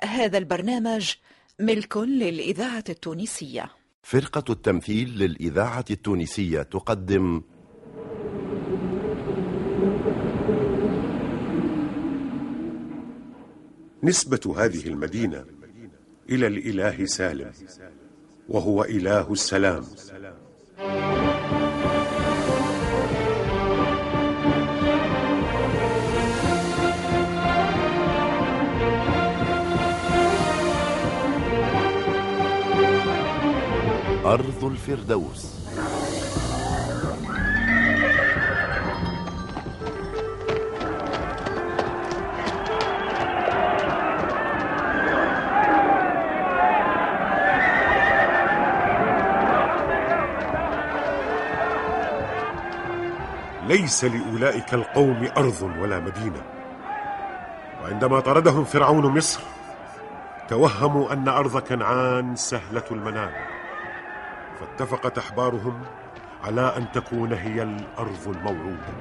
هذا البرنامج ملك للإذاعة التونسية. فرقة التمثيل للإذاعة التونسية تقدم. نسبة هذه المدينة إلى الإله سالم وهو إله السلام. أرض الفردوس. ليس لأولئك القوم أرض ولا مدينة. وعندما طردهم فرعون مصر توهموا أن أرض كنعان سهلة المنال فاتفقت أحبارهم على أن تكون هي الأرض الموعودة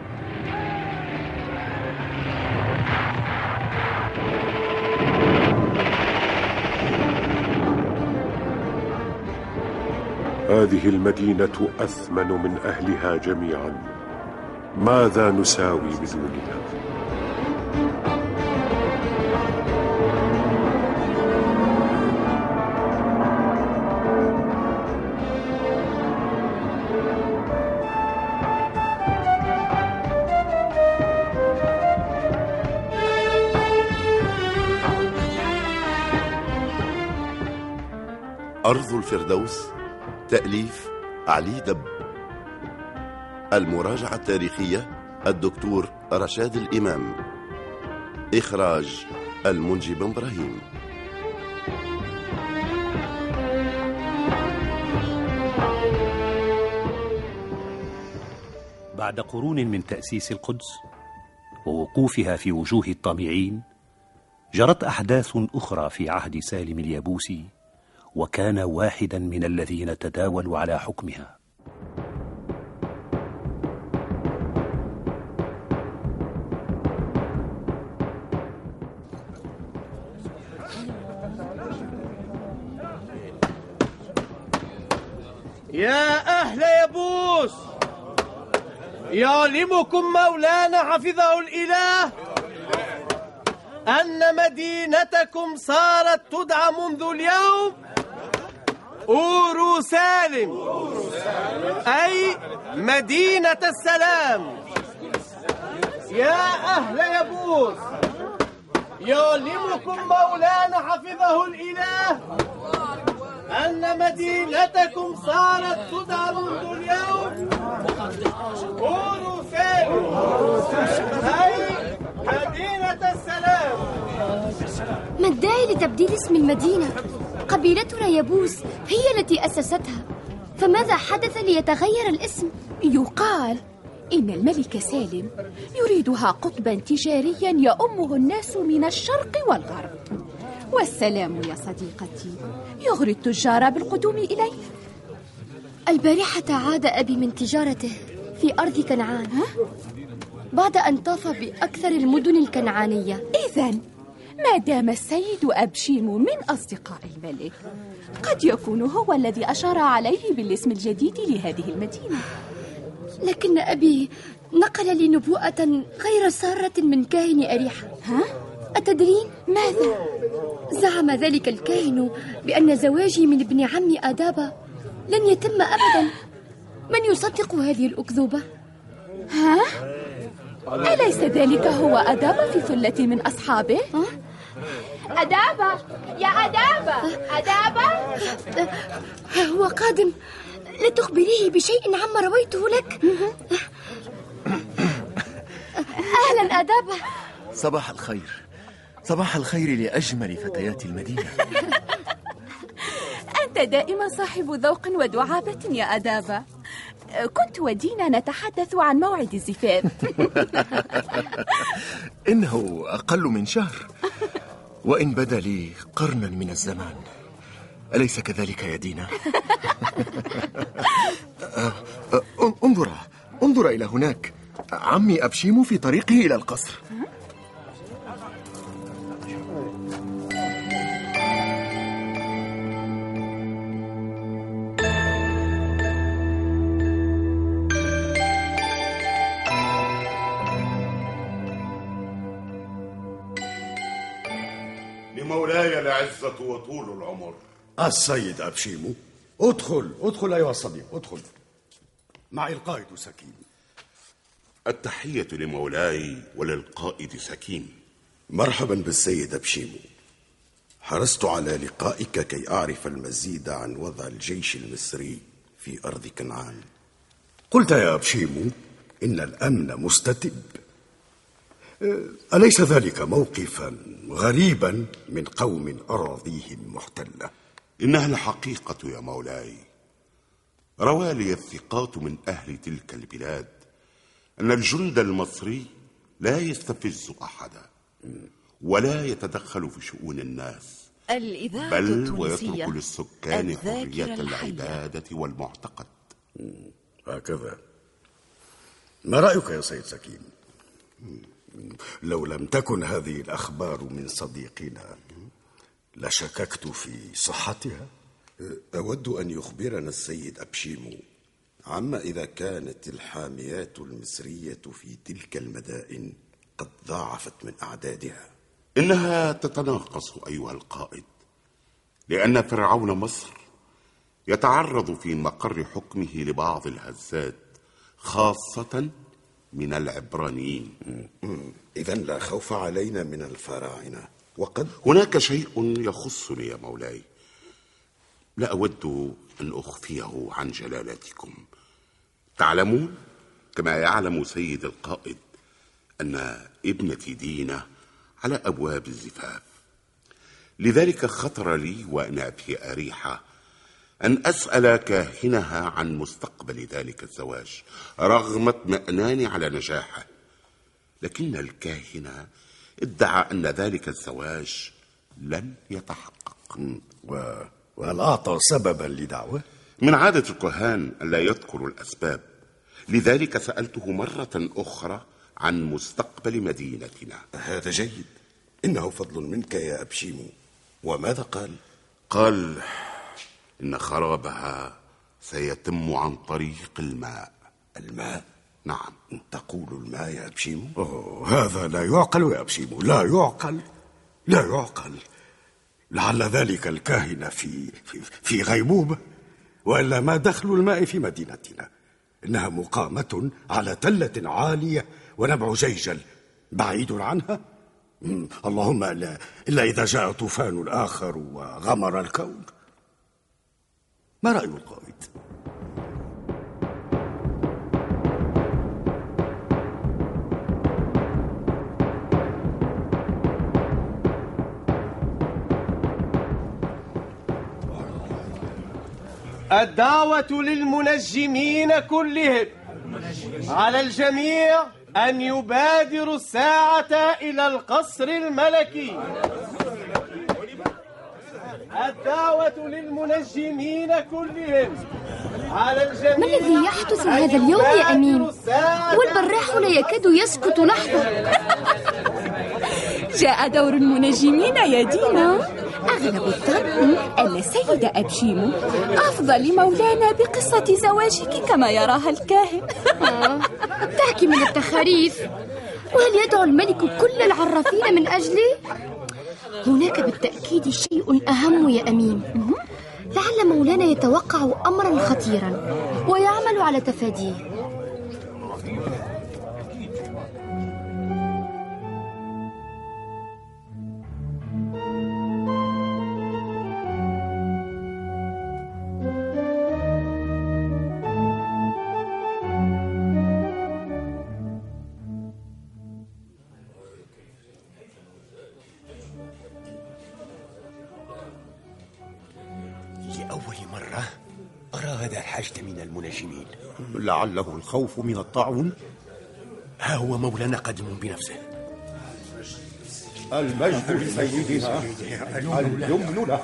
هذه المدينة أثمن من أهلها جميعا ماذا نساوي بدونها؟ أرض الفردوس تأليف علي دب. المراجعة التاريخية الدكتور رشاد الإمام. إخراج المنجي بن إبراهيم. بعد قرون من تأسيس القدس ووقوفها في وجوه الطامعين جرت أحداث أخرى في عهد سالم اليابوسي وكان واحدا من الذين تداولوا على حكمها. يا أهل يبوس يعلمكم مولانا حفظه الإله أن مدينتكم صارت تدعى منذ اليوم أورو سالم. أي مدينة السلام. يا أهل يبوس يعلمكم مولانا حفظه الإله أن مدينتكم صارت تدعى منذ اليوم. أورو سالم. أي مدينة السلام. ما الداعي لتبديل اسم المدينة؟ قبيلتنا يبوس هي التي أسستها. فماذا حدث ليتغير الاسم؟ يقال إن الملك سالم يريدها قطبا تجاريا يؤمه الناس من الشرق والغرب. والسلام يا صديقتي. يغري التجار بالقدوم إليه. البارحة عاد أبي من تجارته في أرض كنعان. بعد أن طاف بأكثر المدن الكنعانية. إذا ما دام السيد أبشيم من أصدقاء الملك قد يكون هو الذي أشار عليه بالاسم الجديد لهذه المدينة لكن أبي نقل لي نبوءة غير سارة من كاهن أريحة ها؟ أتدرين؟ ماذا؟ زعم ذلك الكاهن بأن زواجي من ابن عمي آدابا لن يتم أبدا من يصدق هذه الأكذوبة؟ ها؟ أليس ذلك هو أداب في ثلة من أصحابه؟ أدابة. يا أدابة. أدابة. هو قادم لا تخبريه بشيء عما رويته لك. أهلا أدابة. صباح الخير. صباح الخير لأجمل فتيات المدينة. أنت دائما صاحب ذوق ودعابة يا أدابة. كنت ودينا نتحدث عن موعد الزفاف إنه أقل من شهر. وإن بدا لي قرنا من الزمان. أليس كذلك يا دينا؟ انظر انظر إلى هناك. عمي أبشيم في طريقه إلى القصر. العزة وطول العمر. السيد أبشيمو ادخل ادخل أيها الصديق ادخل. معي القائد سكين. التحية لمولاي وللقائد سكين. مرحبا بالسيد أبشيمو. حرصت على لقائك كي أعرف المزيد عن وضع الجيش المصري في أرض كنعان. قلت يا أبشيمو إن الأمن مستتب. أليس ذلك موقفا غريبا من قوم أراضيهم محتلة؟ إنها الحقيقة يا مولاي. روى لي الثقات من أهل تلك البلاد أن الجند المصري لا يستفز أحدا ولا يتدخل في شؤون الناس الإذاعة بل ويترك للسكان حرية. العبادة والمعتقد. هكذا. ما رأيك يا سيد سكين؟ لو لم تكن هذه الأخبار من صديقنا لشككت في صحتها. أود أن يخبرنا السيد أبشيمو عما إذا كانت الحاميات المصرية في تلك المدائن قد ضاعفت من أعدادها. إنها تتناقص أيها القائد لأن فرعون مصر يتعرض في مقر حكمه لبعض الهزات خاصة من العبرانيين. إذا لا خوف علينا من الفراعنة. وقد هناك شيء يخصني يا مولاي. لا أود أن أخفيه عن جلالتكم تعلمون كما يعلم سيد القائد أن ابنتي دينة على أبواب الزفاف. لذلك خطر لي وأنا في أريحة أن أسأل كاهنها عن مستقبل ذلك الزواج رغم اطمئناني على نجاحه. لكن الكاهن ادعى أن ذلك الزواج لن يتحقق. و... وهل أعطى سببا لدعوة؟ من عادة الكهان ألا يذكروا الأسباب. لذلك سألته مرة أخرى عن مستقبل مدينتنا. هذا جيد. إنه فضل منك يا أبشيمو. وماذا قال؟ قال إن خرابها سيتم عن طريق الماء. الماء؟ نعم. تقول الماء يا أبشيمو؟ أوه هذا لا يعقل يا أبشيمو لا يعقل لا يعقل. لعل ذلك الكاهن في في, في غيبوبة وإلا ما دخل الماء في مدينتنا. إنها مقامة على تلة عالية ونبع جيجل بعيد عنها. اللهم إلا, إلا إذا جاء طوفان آخر وغمر الكون. ما رأي القائد؟ الدعوة للمنجمين كلهم على الجميع أن يبادروا الساعة إلى القصر الملكي الدعوة للمنجمين كلهم. على الجميع ما الذي يحدث هذا اليوم يا أمين؟ والبراح لا يكاد يسكت لحظة. جاء دور المنجمين يا دينا. أغلب الظن أن السيد أبشيمو أفضى لمولانا بقصة زواجك كما يراها الكاهن. تحكي من التخاريف. وهل يدعو الملك كل العرافين من أجلي؟ هناك بالتأكيد شيء أهم يا أمين. لعل مولانا يتوقع أمرا خطيرا ويعمل على تفاديه. لعله الخوف من الطاعون. ها هو مولانا قادم بنفسه. المجد لسيدنا اليمن له.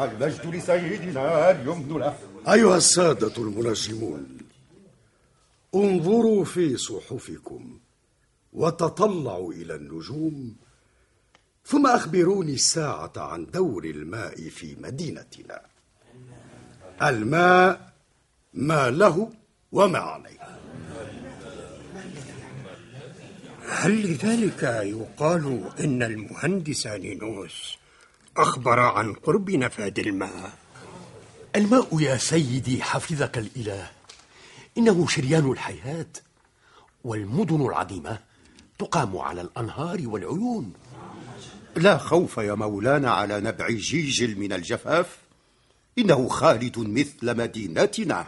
المجد لسيدنا اليمن له. أيها السادة المنجمون انظروا في صحفكم وتطلعوا إلى النجوم ثم أخبروني الساعة عن دور الماء في مدينتنا. الماء ما له وما عليه هل لذلك يقال إن المهندس نينوس أخبر عن قرب نفاد الماء؟ الماء يا سيدي حفظك الإله. إنه شريان الحياة والمدن العظيمة تقام على الأنهار والعيون. لا خوف يا مولانا على نبع جيجل من الجفاف. إنه خالد مثل مدينتنا.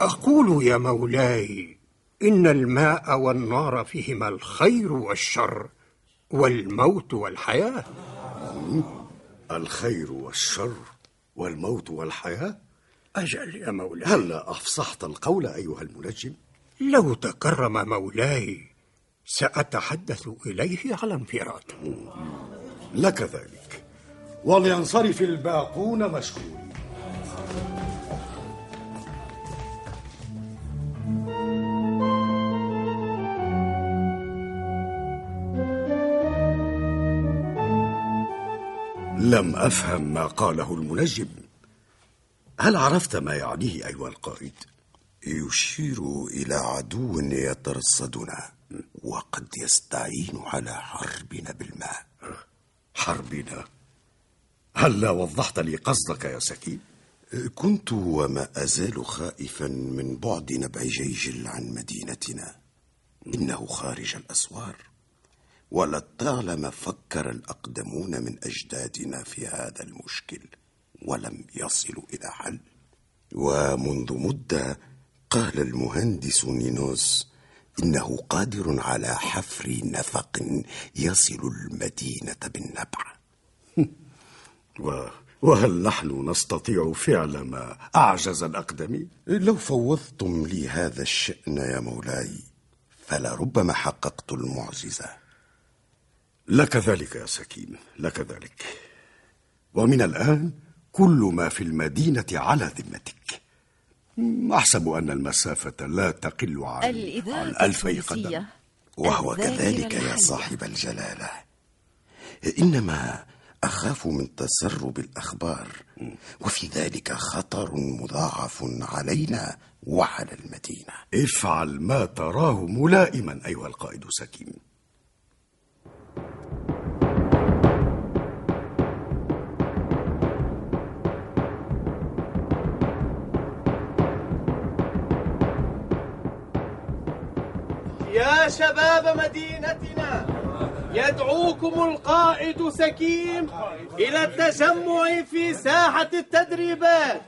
أقول يا مولاي إن الماء والنار فيهما الخير والشر والموت والحياة. الخير والشر والموت والحياة؟ أجل يا مولاي. هلا أفصحت القول أيها المنجم؟ لو تكرم مولاي سأتحدث إليه على انفراد. لك ذلك. ولينصرف الباقون مشكورين لم أفهم ما قاله المنجم. هل عرفت ما يعنيه أيها القائد؟ يشير إلى عدو يترصدنا وقد يستعين على حربنا بالماء. حربنا؟ هلا وضحت لي قصدك يا سكين كنت وما أزال خائفا من بعد نبع جيجل عن مدينتنا. إنه خارج الأسوار. ولطالما فكر الأقدمون من أجدادنا في هذا المشكل ولم يصلوا إلى حل. ومنذ مدة قال المهندس نينوس إنه قادر على حفر نفق يصل المدينة بالنبع. و... وهل نحن نستطيع فعل ما أعجز الأقدمين؟ لو فوضتم لي هذا الشأن يا مولاي فلربما حققت المعجزة. لك ذلك يا سكين لك ذلك. ومن الآن كل ما في المدينة على ذمتك. أحسب أن المسافة لا تقل عن, عن ألفي قدم. وهو كذلك يا صاحب الجلالة. إنما أخاف من تسرب الأخبار. وفي ذلك خطر مضاعف علينا وعلى المدينة. افعل ما تراه ملائما أيها القائد سكين. يا شباب مدينتنا يدعوكم القائد سكيم إلى التجمع في ساحة التدريبات.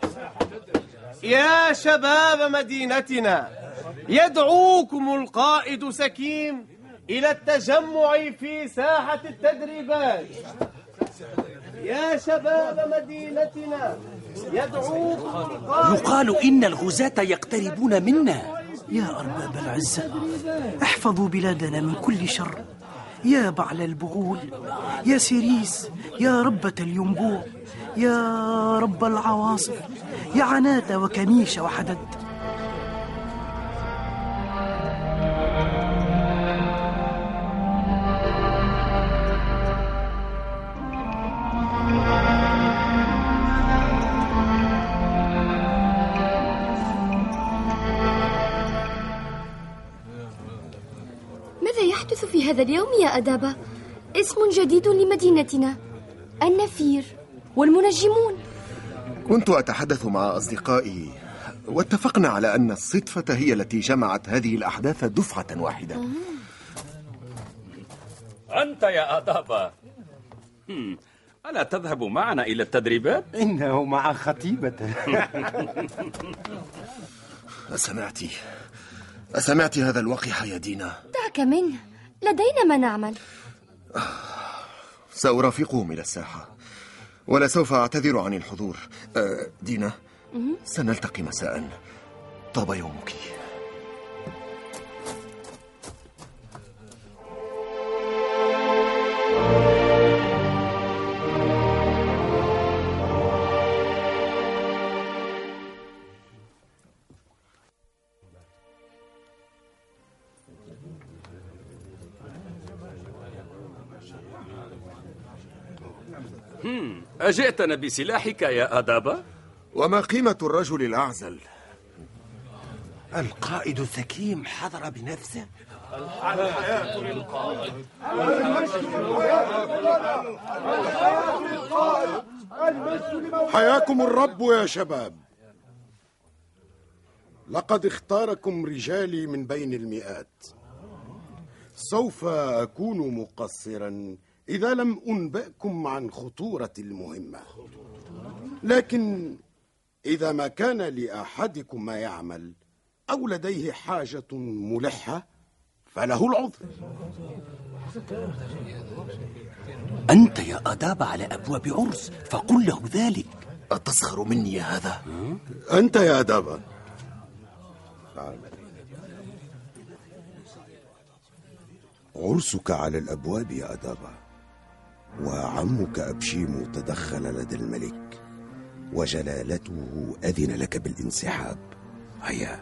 يا شباب مدينتنا يدعوكم القائد سكيم إلى التجمع في ساحة التدريبات. يا شباب مدينتنا يدعوكم القائد يقال إن الغزاة يقتربون منا. يا أرباب العزة احفظوا بلادنا من كل شر. يا بعل البغول يا سيريس يا ربة الينبوع يا رب العواصف يا عناتة وكميشة وحدد. هذا اليوم يا أدابة؟ اسم جديد لمدينتنا. النفير والمنجمون. كنت أتحدث مع أصدقائي واتفقنا على أن الصدفة هي التي جمعت هذه الأحداث دفعة واحدة. أنت يا أدابة. ألا تذهب معنا إلى التدريبات؟ إنه مع خطيبته أسمعت أسمعت هذا الوقح يا دينا. دعك منه. لدينا ما نعمل. سأرافقهم إلى الساحة ولسوف أعتذر عن الحضور. أه، دينا. سنلتقي مساء. طاب يومك. أجئتنا بسلاحك يا أدابة؟ وما قيمة الرجل الأعزل؟ القائد الثكيم حضر بنفسه الحياة للقائد حياكم الرب يا شباب لقد اختاركم رجالي من بين المئات سوف أكون مقصرا إذا لم أنبئكم عن خطورة المهمة لكن إذا ما كان لأحدكم ما يعمل أو لديه حاجة ملحة فله العذر أنت يا أداب على أبواب عرس فقل له ذلك أتسخر مني يا هذا؟ أنت يا تعال. عرسك على الأبواب يا أدابا وعمك أبشيم تدخل لدى الملك وجلالته أذن لك بالانسحاب. هيا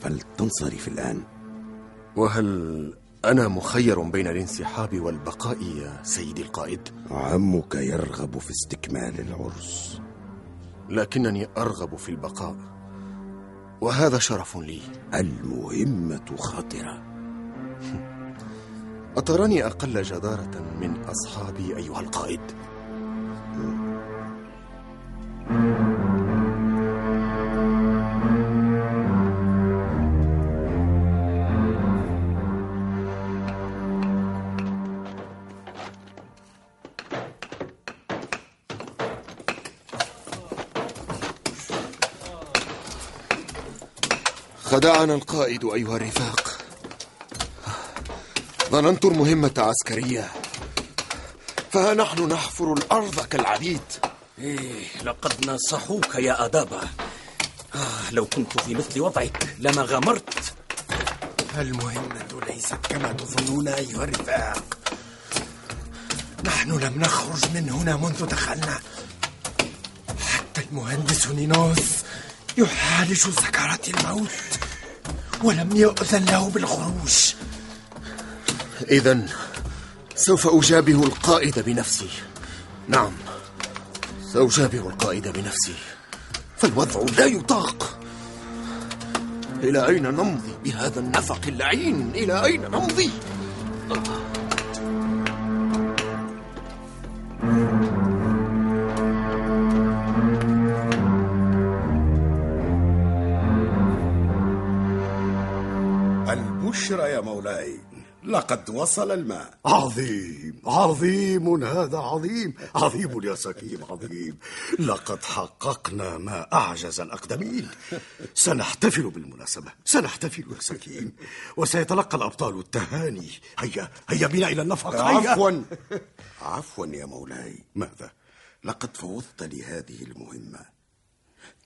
فلتنصرف الآن. وهل أنا مخير بين الانسحاب والبقاء يا سيدي القائد؟ عمك يرغب في استكمال العرس. لكنني أرغب في البقاء وهذا شرف لي. المهمة خطرة أتراني أقل جدارة من أصحابي أيها القائد؟ خدعنا القائد أيها الرفاق ظننت المهمة عسكرية. فها نحن نحفر الأرض كالعبيد. إيه لقد نصحوك يا أدابا. آه لو كنت في مثل وضعك لما غامرت. المهمة ليست كما تظنون أيها الرفاق. نحن لم نخرج من هنا منذ دخلنا. حتى المهندس نينوس يعالج سكرات الموت ولم يؤذن له بالخروج. إذا سوف أجابه القائد بنفسي. نعم سأجابه القائد بنفسي. فالوضع لا يطاق. إلى أين نمضي بهذا النفق اللعين؟ إلى أين نمضي؟ البشرى يا مولاي. لقد وصل الماء. عظيم عظيم هذا عظيم. عظيم يا سكيم عظيم. لقد حققنا ما أعجز الأقدمين. سنحتفل بالمناسبة. سنحتفل يا سكيم. وسيتلقى الأبطال التهاني. هيا هيا بنا إلى النفق. هيا. عفوا. عفوا يا مولاي. ماذا؟ لقد فوضت لي هذه المهمة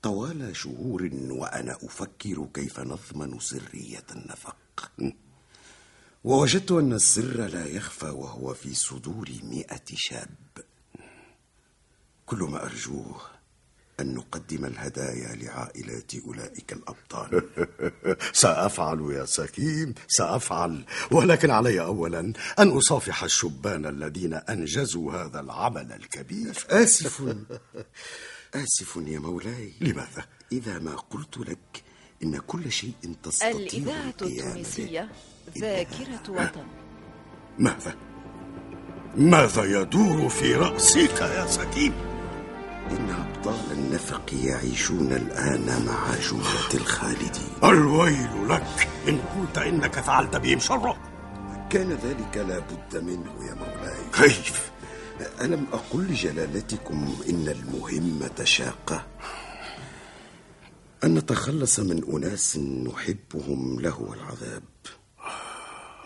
طوال شهور وأنا أفكر كيف نضمن سرية النفق. ووجدت أن السر لا يخفى وهو في صدور مئة شاب. كل ما أرجوه أن نقدم الهدايا لعائلات أولئك الأبطال. سأفعل يا سكيم سأفعل. ولكن علي أولا أن أصافح الشبان الذين أنجزوا هذا العمل الكبير. آسف. آسف يا مولاي. لماذا؟ إذا ما قلت لك إن كل شيء تستطيع الإذاعة القيام به. التونسية. ذاكرة وطن. ماذا؟ ماذا يدور في رأسك يا سكيم؟ إن أبطال النفق يعيشون الآن مع جملة الخالدين الويل لك. إن قلت إنك فعلت بهم شره كان ذلك لا بد منه يا مولاي. كيف؟ ألم أقل لجلالتكم إن المهمة شاقة أن نتخلص من أناس نحبهم له العذاب.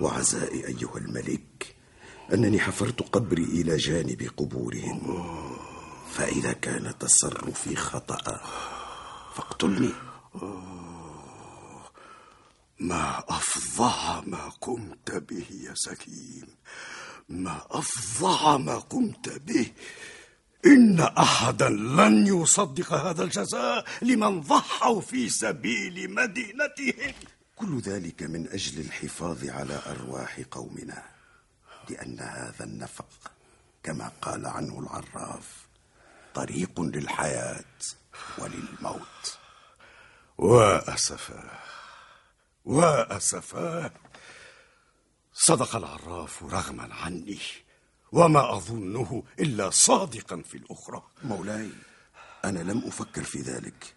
وعزائي أيها الملك أنني حفرت قبري إلى جانب قبورهم. فإذا كان تصرفي خطأ فاقتلني. ما أفظع ما قمت به يا سكيم ما أفظع ما قمت به. إن أحدا لن يصدق هذا الجزاء لمن ضحوا في سبيل مدينتهم. كل ذلك من أجل الحفاظ على أرواح قومنا لأن هذا النفق كما قال عنه العراف طريق للحياة وللموت. وأسفا وأسفا صدق العراف رغما عني وما أظنه إلا صادقا في الأخرى. مولاي أنا لم أفكر في ذلك.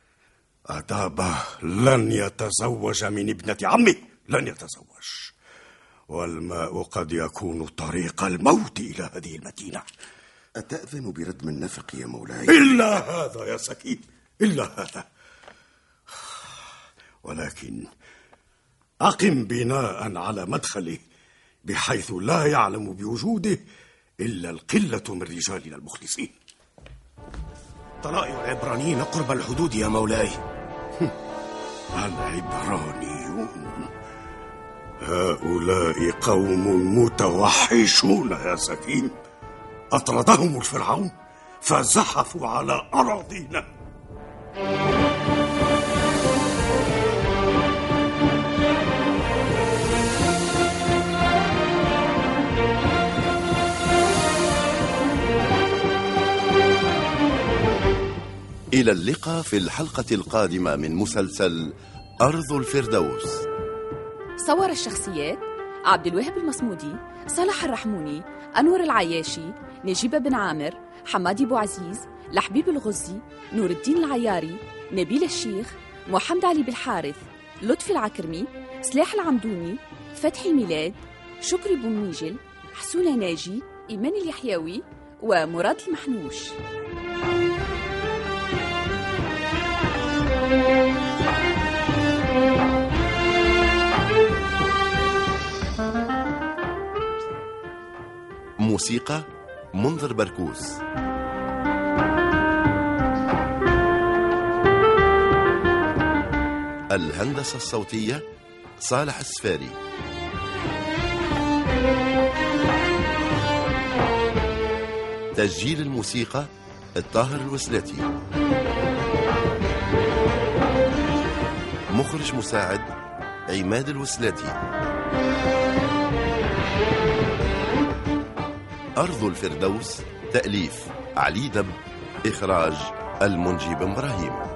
أدابة لن يتزوج من ابنة عمي. لن يتزوج. والماء قد يكون طريق الموت إلى هذه المدينة. أتأذن بردم النفق يا مولاي؟ إلا هذا يا سكين. إلا هذا. ولكن أقم بناء على مدخله بحيث لا يعلم بوجوده إلا القلة من رجالنا المخلصين. طلائع العبرانيين قرب الحدود يا مولاي. العبرانيون. هؤلاء قوم متوحشون يا سكين أطردهم الفرعون فزحفوا على أراضينا. إلى اللقاء في الحلقة القادمة من مسلسل أرض الفردوس. صور الشخصيات عبد الوهاب المصمودي صالح الرحموني أنور العياشي نجيبة بن عامر حمادي بو عزيز لحبيب الغزي نور الدين العياري نبيل الشيخ محمد علي بالحارث لطفي العكرمي سلاح العمدوني فتحي ميلاد شكري بومنيجل حسونة ناجي إيمان اليحيوي ومراد المحنوش. موسيقى منذر بركوس. الهندسة الصوتية صالح السفاري. تسجيل الموسيقى الطاهر الوسلاتي. مخرج مساعد عماد الوسلاتي. أرض الفردوس تأليف علي دب إخراج المنجي بن إبراهيم.